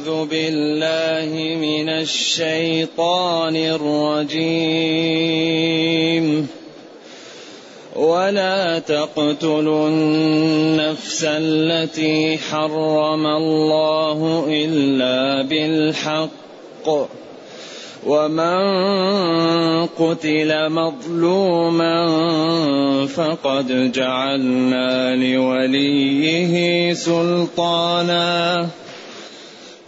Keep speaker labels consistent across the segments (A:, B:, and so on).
A: أعوذ بالله من الشيطان الرجيم. ولا تقتلوا النفس التي حرم الله إلا بالحق. ومن قتل مظلوما فقد جعلنا لوليه سلطانا.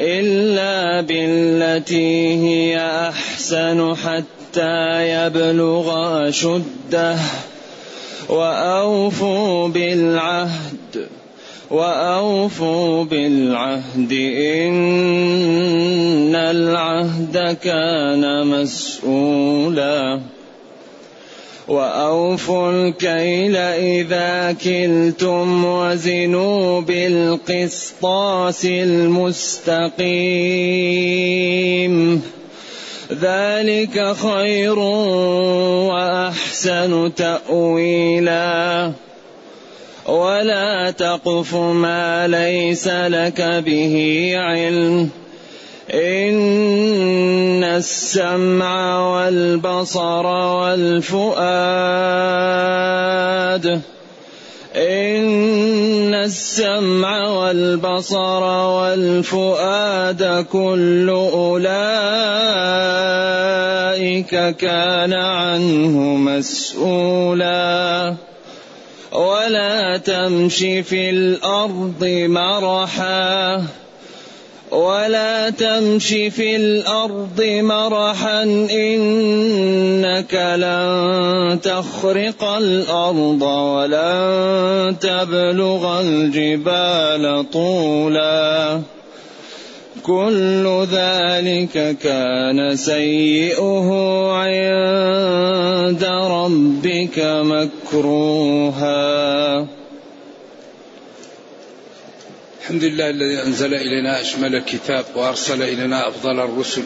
A: إلا بالتي هي أحسن حتى يبلغ أشده. وأوفوا بالعهد وأوفوا بالعهد. إن العهد كان مسؤولا. وأوفوا الكيل إذا كلتم وزنوا بالقسطاس المستقيم. ذلك خير وأحسن تأويلا. ولا تقف ما ليس لك به علم. إن السمع والبصر والفؤاد إن السمع والبصر والفؤاد كل أولئك كان عنه مسؤولا. ولا تمش في الأرض مرحا. ولا تمش في الأرض مرحا إنك لن تخرق الأرض ولن تبلغ الجبال طولا. كل ذلك كان سيئه عند ربك مكروها.
B: الحمد لله الذي أنزل إلينا أشمل الكتاب وأرسل إلينا أفضل الرسل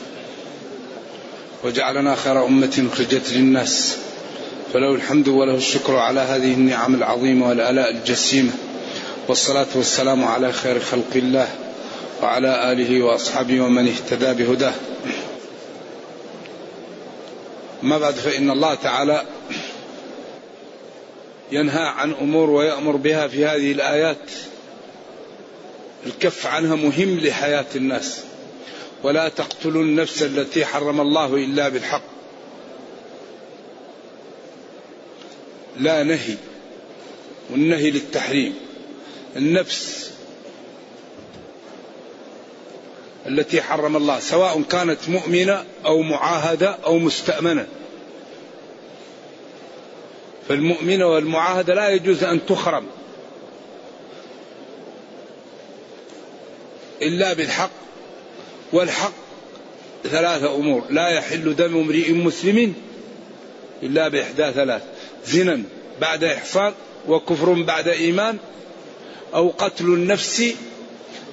B: وجعلنا خير أمة أخرجت للناس. فله الحمد وله الشكر على هذه النعم العظيمة والآلاء الجسيمة. والصلاة والسلام على خير خلق الله وعلى آله وأصحابه ومن اهتدى بهداه. ما بعد فإن الله تعالى ينهى عن أمور ويأمر بها في هذه الآيات. الكف عنها مهم لحياة الناس. ولا تقتلوا النفس التي حرم الله إلا بالحق. لا نهي. والنهي للتحريم. النفس التي حرم الله سواء كانت مؤمنة أو معاهدة أو مستأمنة. فالمؤمنة والمعاهدة لا يجوز أن تخرم. إلا بالحق والحق ثلاثة أمور. لا يحل دم امرئ مسلم إلا بإحدى ثلاث زنا بعد إحصان وكفر بعد إيمان أو قتل النفس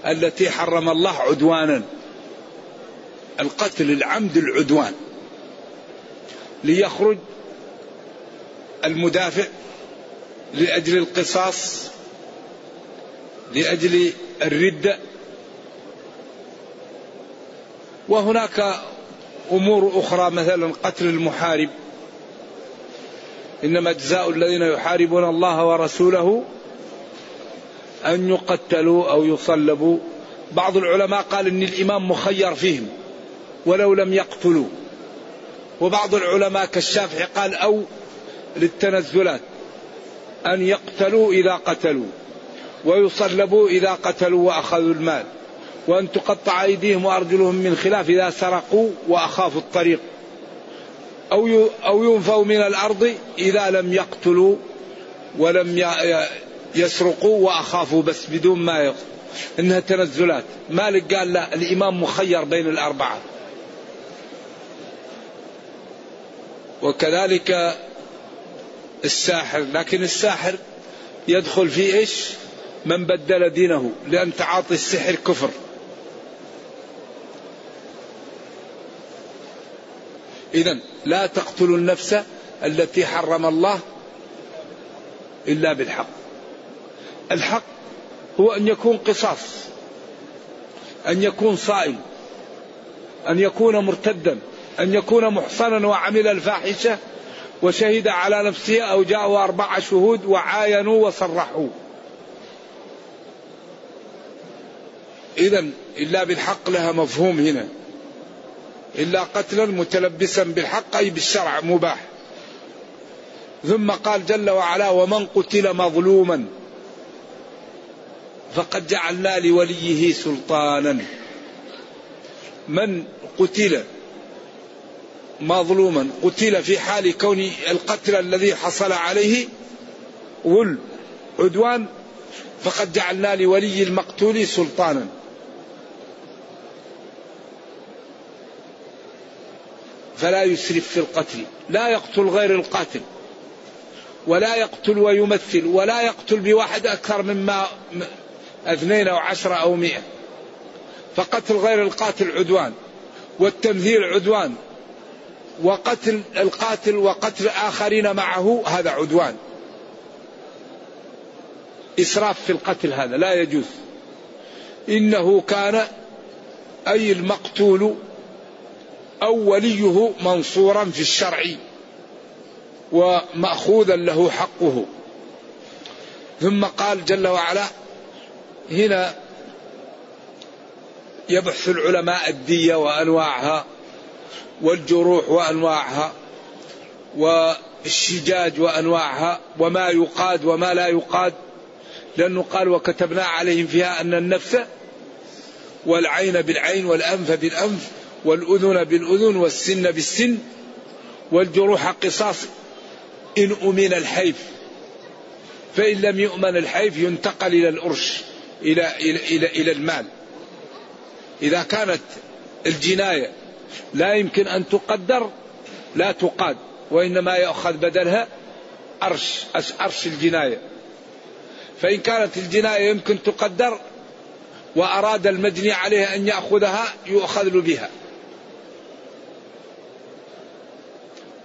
B: التي حرم الله عدوانا. القتل العمد العدوان. ليخرج المدافع لأجل القصاص لأجل الردة وهناك أمور أخرى مثلا قتل المحارب. إنما جزاء الذين يحاربون الله ورسوله أن يقتلوا أو يصلبوا. بعض العلماء قال إن الإمام مخير فيهم ولو لم يقتلوا. وبعض العلماء كالشافعي قال أو للتنزلات أن يقتلوا إذا قتلوا ويصلبوا إذا قتلوا وأخذوا المال. وأن تقطع أيديهم وأرجلهم من خلاف إذا سرقوا وأخافوا الطريق. أو أو ينفوا من الأرض إذا لم يقتلوا ولم يسرقوا وأخافوا بس بدون ما يقتلوا إنها تنزلات. مالك قال لا الإمام مخير بين الأربعة. وكذلك الساحر لكن الساحر يدخل في إيش؟ من بدل دينه لأن تعاطي السحر كفر. إذا لا تقتلوا النفس التي حرم الله إلا بالحق. الحق هو أن يكون قصاص أن يكون صائم أن يكون مرتدا أن يكون محصنا وعمل الفاحشة وشهد على نفسه أو جاءوا أربعة شهود وعاينوا وصرحوا. إذا إلا بالحق لها مفهوم هنا. إلا قتلا متلبسا بالحق أي بالشرع مباح. ثم قال جل وعلا ومن قتل مظلوما فقد جعلنا لوليه سلطانا. من قتل مظلوما قتل في حال كون القتل الذي حصل عليه غل عدوان فقد جعلنا لولي المقتول سلطانا. فلا يسرف في القتل لا يقتل غير القاتل ولا يقتل ويمثل ولا يقتل بواحد أكثر مما اثنين أو عشرة أو مئة. فقتل غير القاتل عدوان والتمثيل عدوان وقتل القاتل وقتل آخرين معه هذا عدوان. إسراف في القتل هذا لا يجوز. إنه كان أي المقتول أو وليه منصورا في الشرع ومأخوذا له حقه. ثم قال جل وعلا هنا يبحث العلماء الدية وأنواعها والجروح وأنواعها والشجاج وأنواعها وما يقاد وما لا يقاد لأنه قال وكتبنا عليهم فيها أن النفس والعين بالعين والأنف بالأنف والأذن بالأذن والسن بالسن والجروح قصاص إن أمن الحيف. فإن لم يؤمن الحيف ينتقل إلى الأرش إلى إلى إلى, إلى المال. إذا كانت الجناية لا يمكن أن تقدر لا تقاد وإنما يؤخذ بدلها أرش أرش الجناية. فإن كانت الجناية يمكن تقدر وأراد المجني عليه أن يأخذها يؤخذ بها.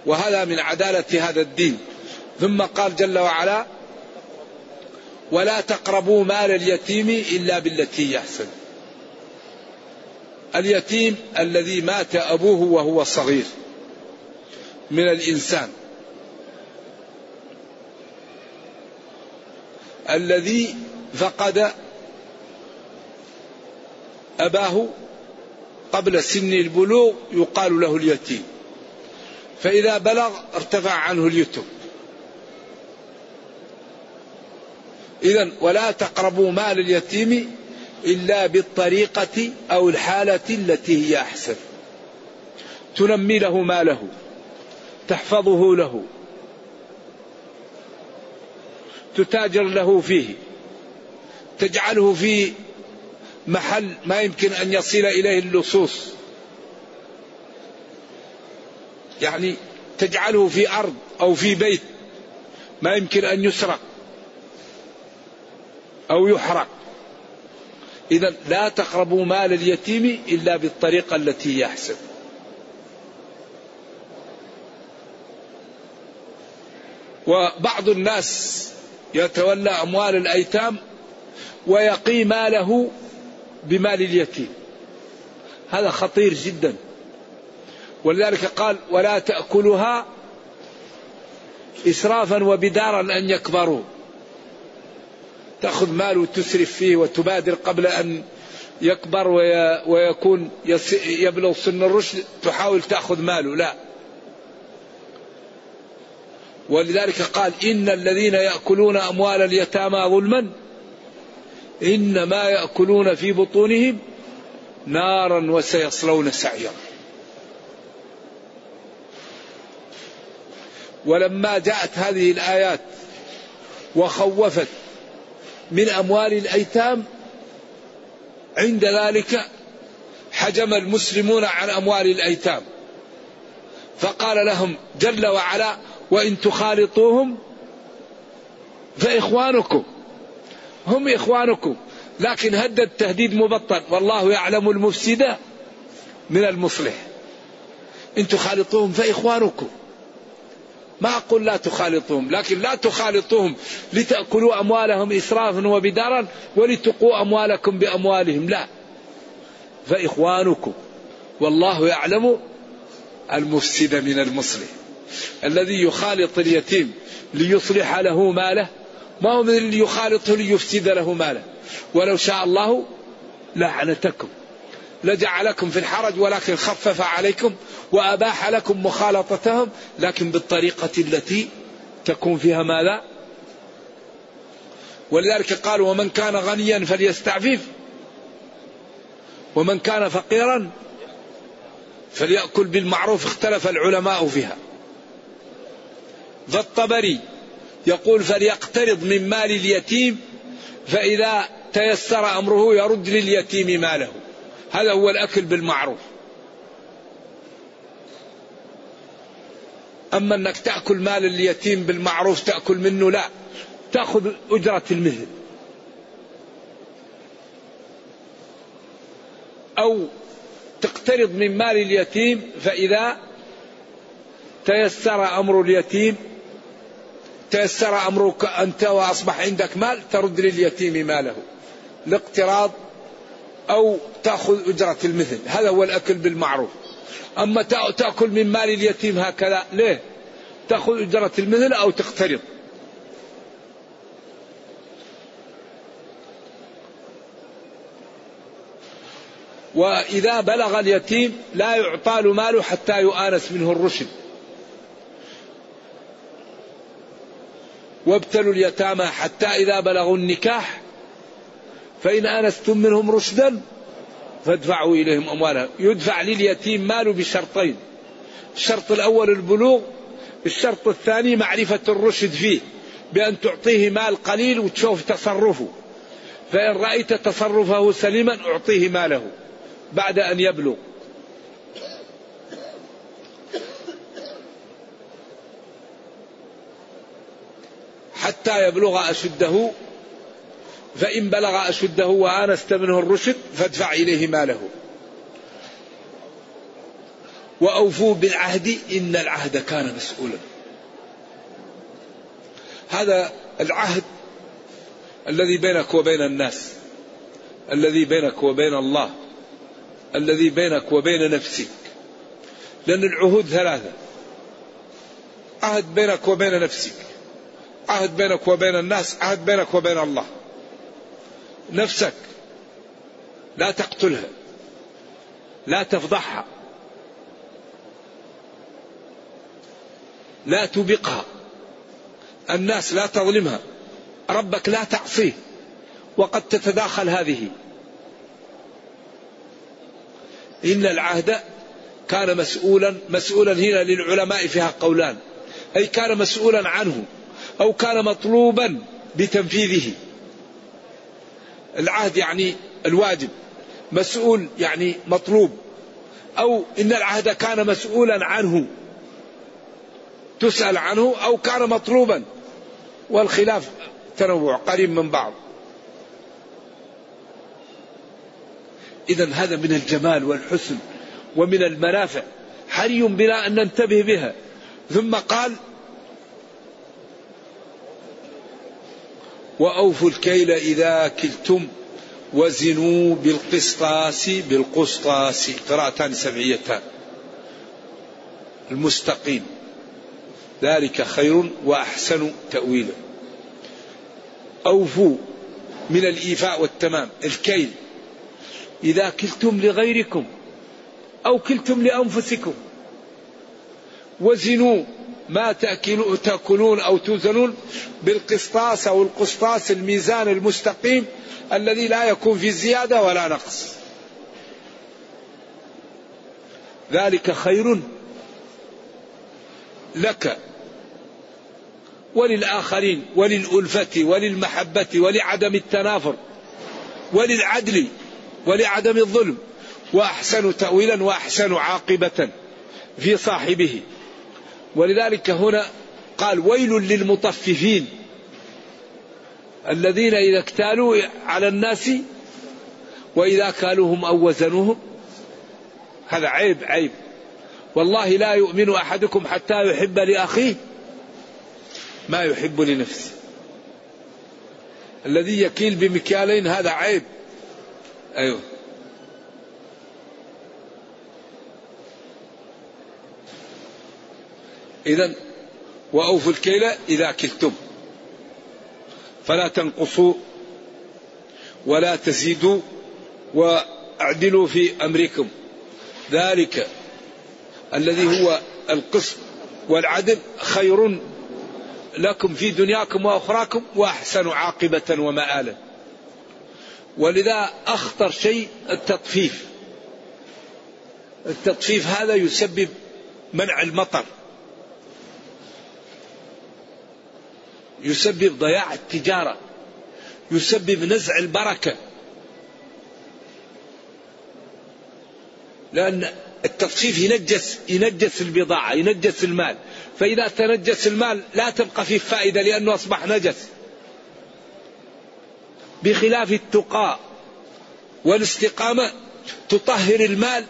B: وهذا من عدالة هذا الدين. ثم قال جل وعلا ولا تقربوا مال اليتيم إلا بالتي يحسن. اليتيم الذي مات أبوه وهو صغير من الإنسان. الذي فقد أباه قبل سن البلوغ يقال له اليتيم. فإذا بلغ ارتفع عنه اليتم إذا ولا تقربوا مال اليتيم إلا بالطريقة أو الحالة التي هي أحسن. تنمي له ماله تحفظه له تتاجر له فيه تجعله في محل ما يمكن أن يصل إليه اللصوص. يعني تجعله في أرض أو في بيت ما يمكن أن يسرق أو يحرق. إذا لا تقربوا مال اليتيم إلا بالطريقة التي هي أحسن وبعض الناس يتولى أموال الأيتام ويقي ماله بمال اليتيم. هذا خطير جدا. ولذلك قال ولا تأكلها إسرافا وبدارا أن يكبروا. تأخذ مال وتسرف فيه وتبادر قبل أن يكبر ويكون يبلغ سن الرشد تحاول تأخذ ماله. لا. ولذلك قال إن الذين يأكلون أموال اليتامى ظلما إنما يأكلون في بطونهم نارا وسيصلون سعيرا. ولما جاءت هذه الآيات وخوفت من أموال الأيتام عند ذلك حجم المسلمون عن أموال الأيتام. فقال لهم جل وعلا وإن تخالطوهم فإخوانكم هم إخوانكم. لكن هدد تهديد مبطن والله يعلم المفسد من المصلح. إن تخالطوهم فإخوانكم. ما أقول لا تخالطوهم لكن لا تخالطوهم لتأكلوا أموالهم إسرافا وبدارا ولتقوا أموالكم بأموالهم لا. فإخوانكم والله يعلم المفسد من المصلح. الذي يخالط اليتيم ليصلح له ماله ما هو من اللي يخالطه ليفسد له ماله. ولو شاء الله لعنتكم. لجعلكم في الحرج ولكن خفف عليكم وأباح لكم مخالطتهم. لكن بالطريقة التي تكون فيها ماذا؟ ولذلك قال ومن كان غنيا فليستعفف ومن كان فقيرا فليأكل بالمعروف. اختلف العلماء فيها. ذا الطبري يقول فليقترض من مال اليتيم فإذا تيسر أمره يرد لليتيم ماله. هذا هو الأكل بالمعروف. أما أنك تأكل مال اليتيم بالمعروف تأكل منه لا. تأخذ أجرة المثل أو تقترض من مال اليتيم فإذا تيسر أمر اليتيم تيسر أمرك أنت وأصبح عندك مال ترد لليتيم ماله. الاقتراض أو تأخذ أجرة المثل. هذا هو الأكل بالمعروف. أما تأكل من مال اليتيم هكذا ليه؟ تأخذ أجرة المثل أو تقترض. وإذا بلغ اليتيم لا يعطى له ماله حتى يؤانس منه الرشد. وابتلوا اليتامى حتى إذا بلغوا النكاح فإن آنستم منهم رشدا فادفعوا إليهم أموالهم يدفع لليتيم ماله بشرطين. الشرط الأول البلوغ الشرط الثاني معرفة الرشد فيه بأن تعطيه مال قليل وتشوف تصرفه. فإن رأيت تصرفه سليما أعطيه ماله بعد أن يبلغ. حتى يبلغ أشده فإن بلغ أشده وآنست منه الرشد فادفع إليه ماله. وأوفوا بالعهد إن العهد كان مسؤولا. هذا العهد الذي بينك وبين الناس الذي بينك وبين الله الذي بينك وبين نفسك لأن العهود ثلاثة. عهد بينك وبين نفسك عهد بينك وبين الناس عهد بينك وبين الله. نفسك. لا تقتلها. لا تفضحها. لا تبقها. الناس لا تظلمها. ربك لا تعصيه. وقد تتداخل هذه. إن العهد كان مسؤولا مسؤولا هنا للعلماء فيها قولان. أي كان مسؤولا عنه أو كان مطلوبا بتنفيذه. العهد يعني الواجب مسؤول يعني مطلوب أو إن العهد كان مسؤولا عنه تسأل عنه أو كان مطلوبا والخلاف تنوع قريب من بعض. إذا هذا من الجمال والحسن ومن المنافع حري بنا أن ننتبه بها. ثم قال وأوفوا الكيل إذا كلتم وزنوا بالقسطاس بالقسطاس. قراءتان سبعيتان المستقيم. ذلك خير وأحسن تأويلا أوفوا من الإيفاء والتمام. الكيل. إذا كلتم لغيركم أو كلتم لأنفسكم وزنوا ما تأكلون أو توزنون بالقسطاس أو القسطاس الميزان المستقيم الذي لا يكون في زيادة ولا نقص. ذلك خير لك وللآخرين وللألفة وللمحبة ولعدم التنافر وللعدل ولعدم الظلم وأحسن تأويلا وأحسن عاقبة في صاحبه. ولذلك هنا قال ويل للمطففين الذين إذا اكتالوا على الناس وإذا كالوهم أو وزنوهم. هذا عيب عيب. والله لا يؤمن أحدكم حتى يحب لأخيه ما يحب لنفسه. الذي يكيل بمكيالين هذا عيب. أيوه. إذا وأوفوا الكيل إذا كلتم فلا تنقصوا ولا تزيدوا وأعدلوا في أمركم ذلك الذي هو القسط والعدل خير لكم في دنياكم وأخراكم وأحسن عاقبة ومآلا. ولذا أخطر شيء التطفيف. التطفيف هذا يسبب منع المطر. يسبب ضياع التجارة. يسبب نزع البركة. لأن التطفيف ينجس ينجس البضاعة ينجس المال فإذا تنجس المال لا تبقى فيه فائدة لأنه أصبح نجس بخلاف التقاء والاستقامة تطهر المال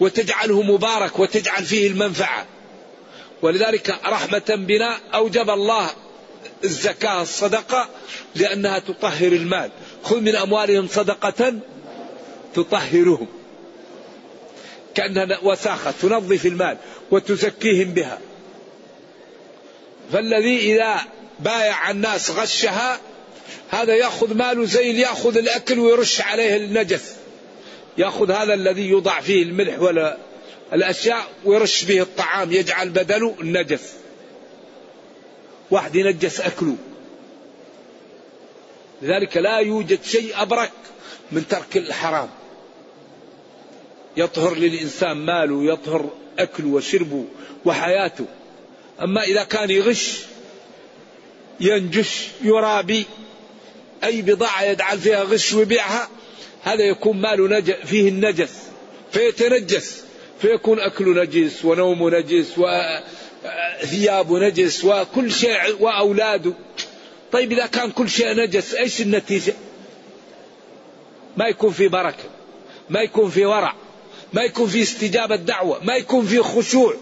B: وتجعله مبارك وتجعل فيه المنفعة ولذلك رحمة بنا أوجب الله الزكاة الصدقة لأنها تطهر المال. خذ من أموالهم صدقة تطهرهم. كأنها وساخة تنظف المال وتزكيهم بها. فالذي إذا بايع الناس غشها هذا يأخذ ماله زي اللي يأخذ الأكل ويرش عليه النجس يأخذ هذا الذي يوضع فيه الملح ولا الأشياء ويرش به الطعام يجعل بدله النجس واحد ينجس أكله. لذلك لا يوجد شيء أبرك من ترك الحرام. يطهر للإنسان ماله يطهر أكله وشربه وحياته. أما إذا كان يغش ينجش يرابي أي بضاعة يجعل فيها غش ويبيعها هذا يكون ماله فيه النجس فيتنجس فيكون أكله نجس ونومه نجس وثيابه نجس وكل شيء وأولاده طيب إذا كان كل شيء نجس إيش النتيجة؟ ما يكون في بركة ما يكون في ورع ما يكون في استجابة دعوة ما يكون في خشوع.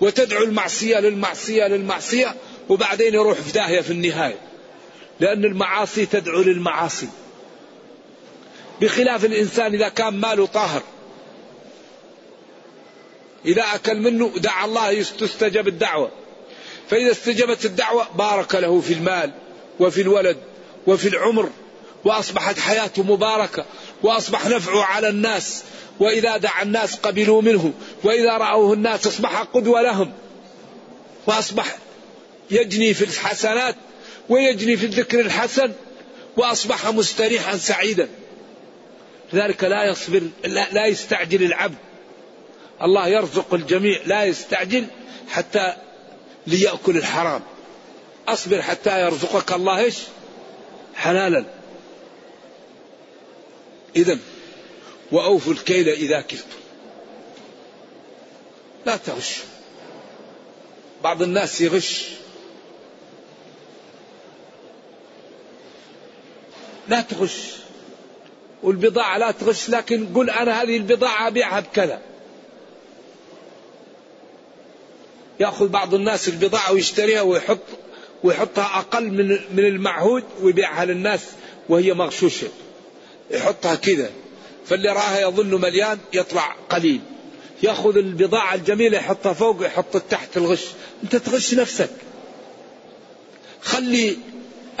B: وتدعو المعصية للمعصية للمعصية وبعدين يروح في داهية في النهاية. لأن المعاصي تدعو للمعاصي. بخلاف الإنسان إذا كان ماله طاهر إذا أكل منه دعا الله تستجب الدعوة. فإذا استجبت الدعوة بارك له في المال وفي الولد وفي العمر وأصبحت حياته مباركة وأصبح نفعه على الناس. وإذا دعا الناس قبلوا منه وإذا رأوه الناس أصبح قدوة لهم. وأصبح يجني في الحسنات ويجني في الذكر الحسن وأصبح مستريحا سعيدا. لذلك لا يصبر لا, لا يستعجل العبد. الله يرزق الجميع لا يستعجل حتى ليأكل الحرام. أصبر حتى يرزقك الله إيش؟ حلالا. إذا وأوفوا الكيل إذا كلتم. لا تغش. بعض الناس يغش. لا تغش. والبضاعة لا تغش لكن قل أنا هذه البضاعة أبيعها بكذا. يأخذ بعض الناس البضاعة ويشتريها ويحط ويحطها أقل من من المعهود ويبيعها للناس وهي مغشوشة. يحطها كذا. فاللي رآها يظن مليان يطلع قليل. يأخذ البضاعة الجميلة يحطها فوق ويحط تحت الغش. أنت تغش نفسك. خلي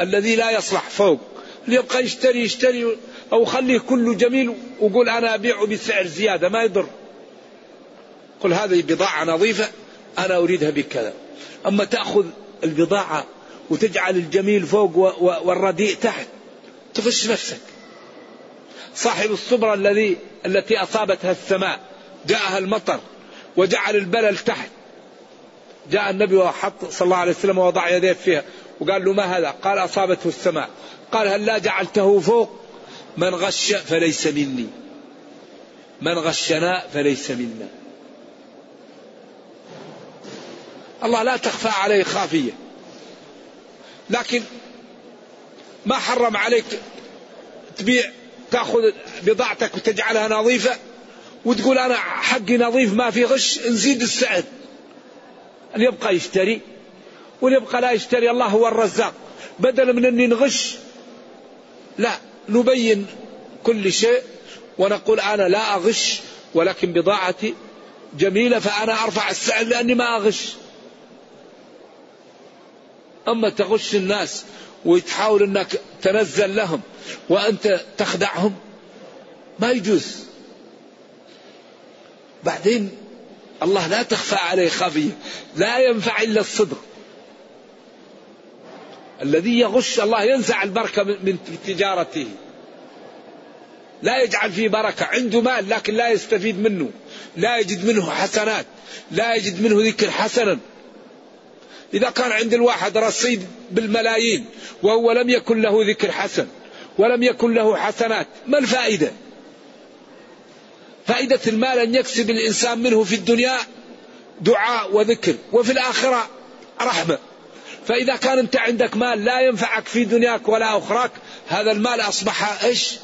B: الذي لا يصلح فوق. اللي يبقى يشتري يشتري أو خليه كله جميل وقول أنا أبيعه بسعر زيادة ما يضر. قل هذه بضاعة نظيفة. أنا أريدها بكذا. أما تأخذ البضاعة وتجعل الجميل فوق والرديء تحت تغش نفسك. صاحب الصبرة الذي التي أصابتها السماء جاءها المطر وجعل البلل تحت. جاء النبي وحط صلى الله عليه وسلم ووضع يديه فيها وقال له ما هذا؟ قال أصابته السماء. قال هل لا جعلته فوق؟ من غش فليس مني. من غشنا فليس منا. الله لا تخفى عليه خافية. لكن ما حرم عليك تبيع تأخذ بضاعتك وتجعلها نظيفة وتقول أنا حقي نظيف ما في غش نزيد السعر. اللي يبقى يشتري واللي يبقى لا يشتري الله هو الرزاق. بدل من أني نغش لا نبين كل شيء ونقول أنا لا أغش ولكن بضاعتي جميلة فأنا أرفع السعر لأني ما أغش. أما تغش الناس وتحاول أنك تنزل لهم وأنت تخدعهم ما يجوز. بعدين الله لا تخفى عليه خافية لا ينفع إلا الصدق. الذي يغش الله ينزع البركة من تجارته. لا يجعل فيه بركة عنده مال لكن لا يستفيد منه لا يجد منه حسنات لا يجد منه ذكر حسنا. إذا كان عند الواحد رصيد بالملايين وهو لم يكن له ذكر حسن ولم يكن له حسنات ما الفائدة؟ فائدة المال أن يكسب الإنسان منه في الدنيا دعاء وذكر وفي الآخرة رحمة. فإذا كان أنت عندك مال لا ينفعك في دنياك ولا أخراك هذا المال أصبح إيش؟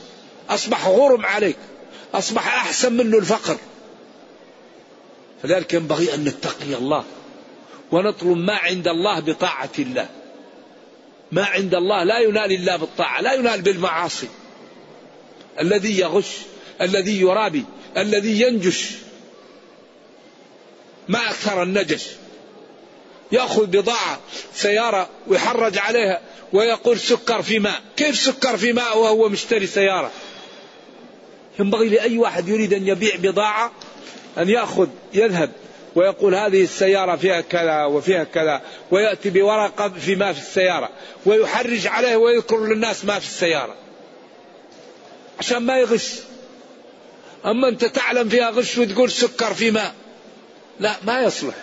B: أصبح غرم عليك أصبح أحسن منه الفقر. فذلك ينبغي أن نتقي الله. ونطلب ما عند الله بطاعة الله. ما عند الله لا ينال إلا بالطاعة لا ينال بالمعاصي. الذي يغش الذي يرابي الذي ينجش. ما أكثر النجش. يأخذ بضاعة سيارة ويحرج عليها ويقول سكر في ماء. كيف سكر في ماء وهو مشتري سيارة؟ ينبغي لأي واحد يريد أن يبيع بضاعة أن يأخذ يذهب. ويقول هذه السيارة فيها كذا وفيها كذا ويأتي بورقة في ما في السيارة ويحرج عليه ويذكر للناس ما في السيارة. عشان ما يغش. أما أنت تعلم فيها غش وتقول سكر في ماء لا ما يصلح.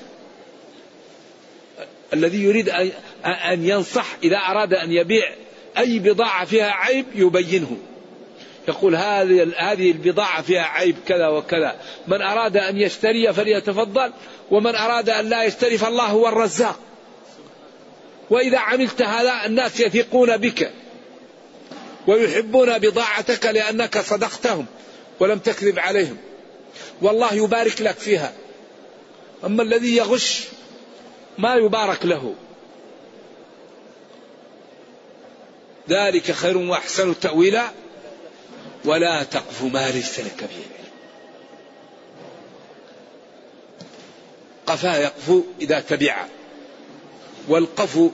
B: الذي يريد أن ينصح إذا أراد أن يبيع أي بضاعة فيها عيب يبينه. يقول هذه هذه البضاعة فيها عيب كذا وكذا. من أراد أن يشتري فليتفضل ومن أراد أن لا يشتري فالله هو الرزاق. وإذا عملت هذا الناس يثقون بك ويحبون بضاعتك لأنك صدقتهم ولم تكذب عليهم. والله يبارك لك فيها. أما الذي يغش ما يبارك له. ذلك خير وأحسن تأويلا. ولا تقف ما ليس لك به قفا يقفو إذا تبع. والقفو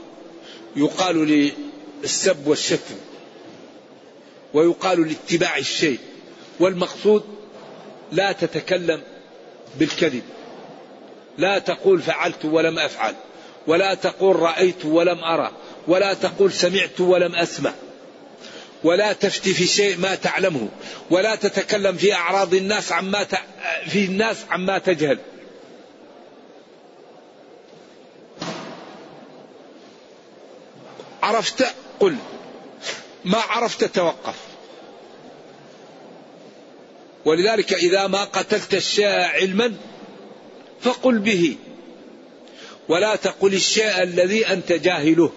B: يقال للسب والشتم. ويقال لاتباع الشيء. والمقصود لا تتكلم بالكذب. لا تقول فعلت ولم أفعل. ولا تقول رأيت ولم أرى. ولا تقول سمعت ولم أسمع. ولا تفتي في شيء ما تعلمه ولا تتكلم في أعراض الناس عما ت... في الناس عما تجهل. عرفت؟ قل. ما عرفت توقف. ولذلك إذا ما قتلت الشيء علما فقل به. ولا تقل الشيء الذي أنت جاهله.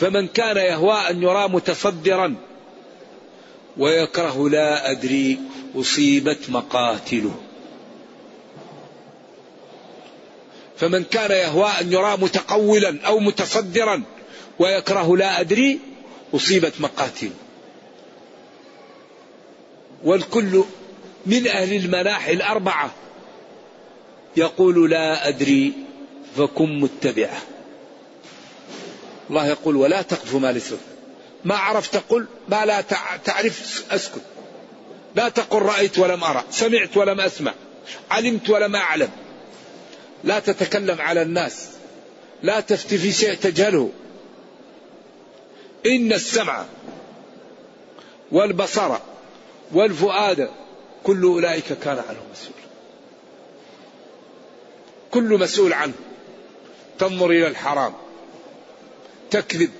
B: فمن كان يهوى أن يرى متصدرا ويكره لا أدري أصيبت مقاتله. فمن كان يهوى أن يرى متقولا أو متصدرا ويكره لا أدري أصيبت مقاتله. والكل من أهل المناحي الأربعة يقول لا أدري فكن متبعة. الله يقول ولا تقف ما ليس ما عرفت قل ما لا تعرف أسكت. لا تقل رأيت ولم أرى سمعت ولم أسمع علمت ولم أعلم. لا تتكلم على الناس. لا تفتي في شيء تجهله. إن السمع والبصر والفؤاد كل أولئك كان عنه مسؤول. كل مسؤول عنه. تنظر إلى الحرام. تكذب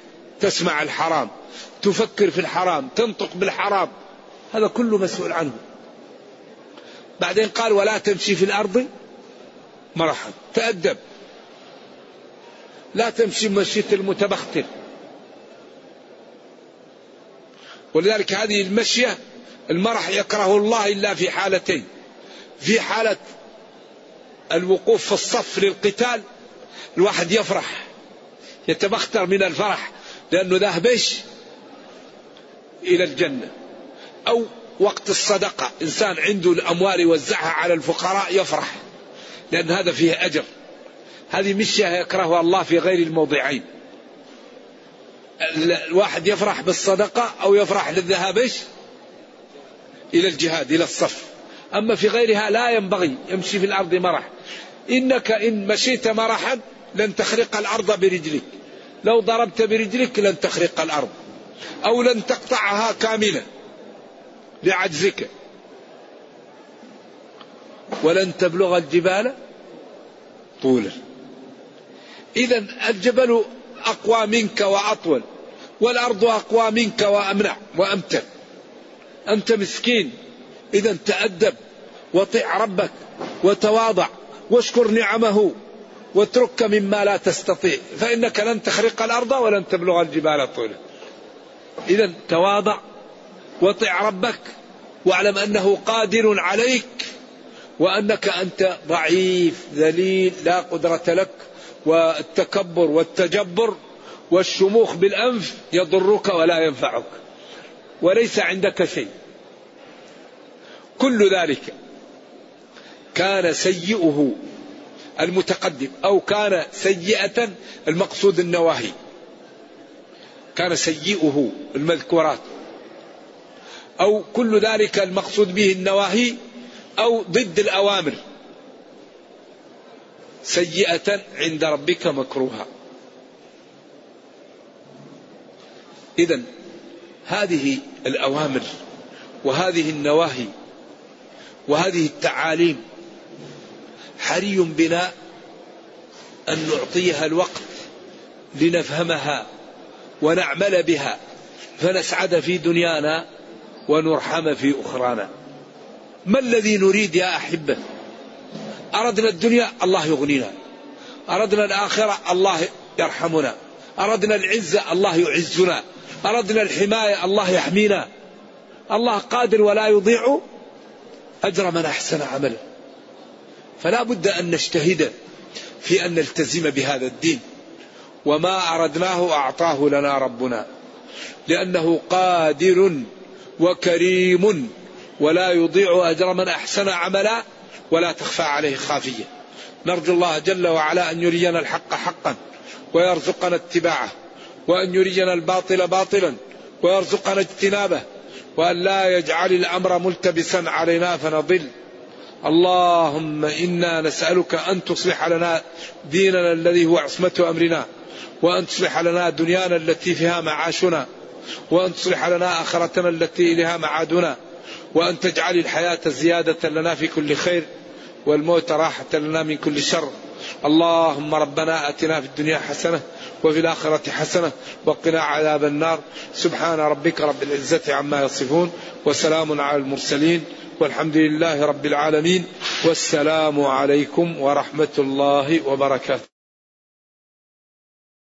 B: تسمع الحرام تفكر في الحرام تنطق بالحرام هذا كله مسؤول عنه. بعدين قال ولا تمشي في الأرض مرحا. تأدب. لا تمشي مشية المتبختر. ولذلك هذه المشية المرح يكره الله إلا في حالتين. في حالة الوقوف في الصف للقتال الواحد يفرح. يتبختر من الفرح لأنه ذهب إيش؟ إلى الجنة. أو وقت الصدقة إنسان عنده الأموال يوزعها على الفقراء يفرح لأن هذا فيه أجر. هذه مشية يكرهها الله في غير الموضعين. الواحد يفرح بالصدقة أو يفرح للذهاب إيش؟ إلى الجهاد إلى الصف. أما في غيرها لا ينبغي يمشي في الأرض مرح. إنك إن مشيت مرحا لن تخرق الأرض برجلك. لو ضربت برجلك لن تخرق الأرض. أو لن تقطعها كاملة. لعجزك. ولن تبلغ الجبال طولا. إذا الجبل أقوى منك وأطول. والأرض أقوى منك وأمنع. وأمتن أنت مسكين. إذا تأدب. وطع ربك. وتواضع. واشكر نعمه. واترك مما لا تستطيع. فإنك لن تخرق الأرض ولن تبلغ الجبال طولا. إذا تواضع وطع ربك واعلم أنه قادر عليك وأنك أنت ضعيف ذليل لا قدرة لك والتكبر والتجبر والشموخ بالأنف يضرك ولا ينفعك. وليس عندك شيء. كل ذلك كان سيئه المتقدم أو كان سيئة المقصود النواهي. كان سيئه المذكورات. أو كل ذلك المقصود به النواهي أو ضد الأوامر. سيئة عند ربك مكروها. إذا هذه الأوامر وهذه النواهي وهذه التعاليم حري بنا أن نعطيها الوقت لنفهمها ونعمل بها فنسعد في دنيانا ونرحم في أخرانا. ما الذي نريد يا أحبة؟ أردنا الدنيا الله يغنينا. أردنا الآخرة الله يرحمنا. أردنا العزة الله يعزنا. أردنا الحماية الله يحمينا. الله قادر ولا يضيع أجر من أحسن عملا فلا بد أن نجتهد في أن نلتزم بهذا الدين. وما أردناه أعطاه لنا ربنا لأنه قادر وكريم ولا يضيع أجر من أحسن عملا ولا تخفى عليه خافية. نرجو الله جل وعلا أن يرينا الحق حقا ويرزقنا اتباعه وأن يرينا الباطل باطلا ويرزقنا اجتنابه وأن لا يجعل الأمر ملتبسا علينا فنضل. اللهم إنا نسألك أن تصلح لنا ديننا الذي هو عصمة أمرنا وأن تصلح لنا دنيانا التي فيها معاشنا وأن تصلح لنا آخرتنا التي إليها معادنا وأن تجعل الحياة زيادة لنا في كل خير والموت راحة لنا من كل شر. اللهم ربنا آتنا في الدنيا حسنة وفي الآخرة حسنة. وقنا عذاب النار. سبحان ربك رب العزة عما يصفون. وسلام على المرسلين. والحمد لله رب العالمين. والسلام عليكم ورحمة الله وبركاته.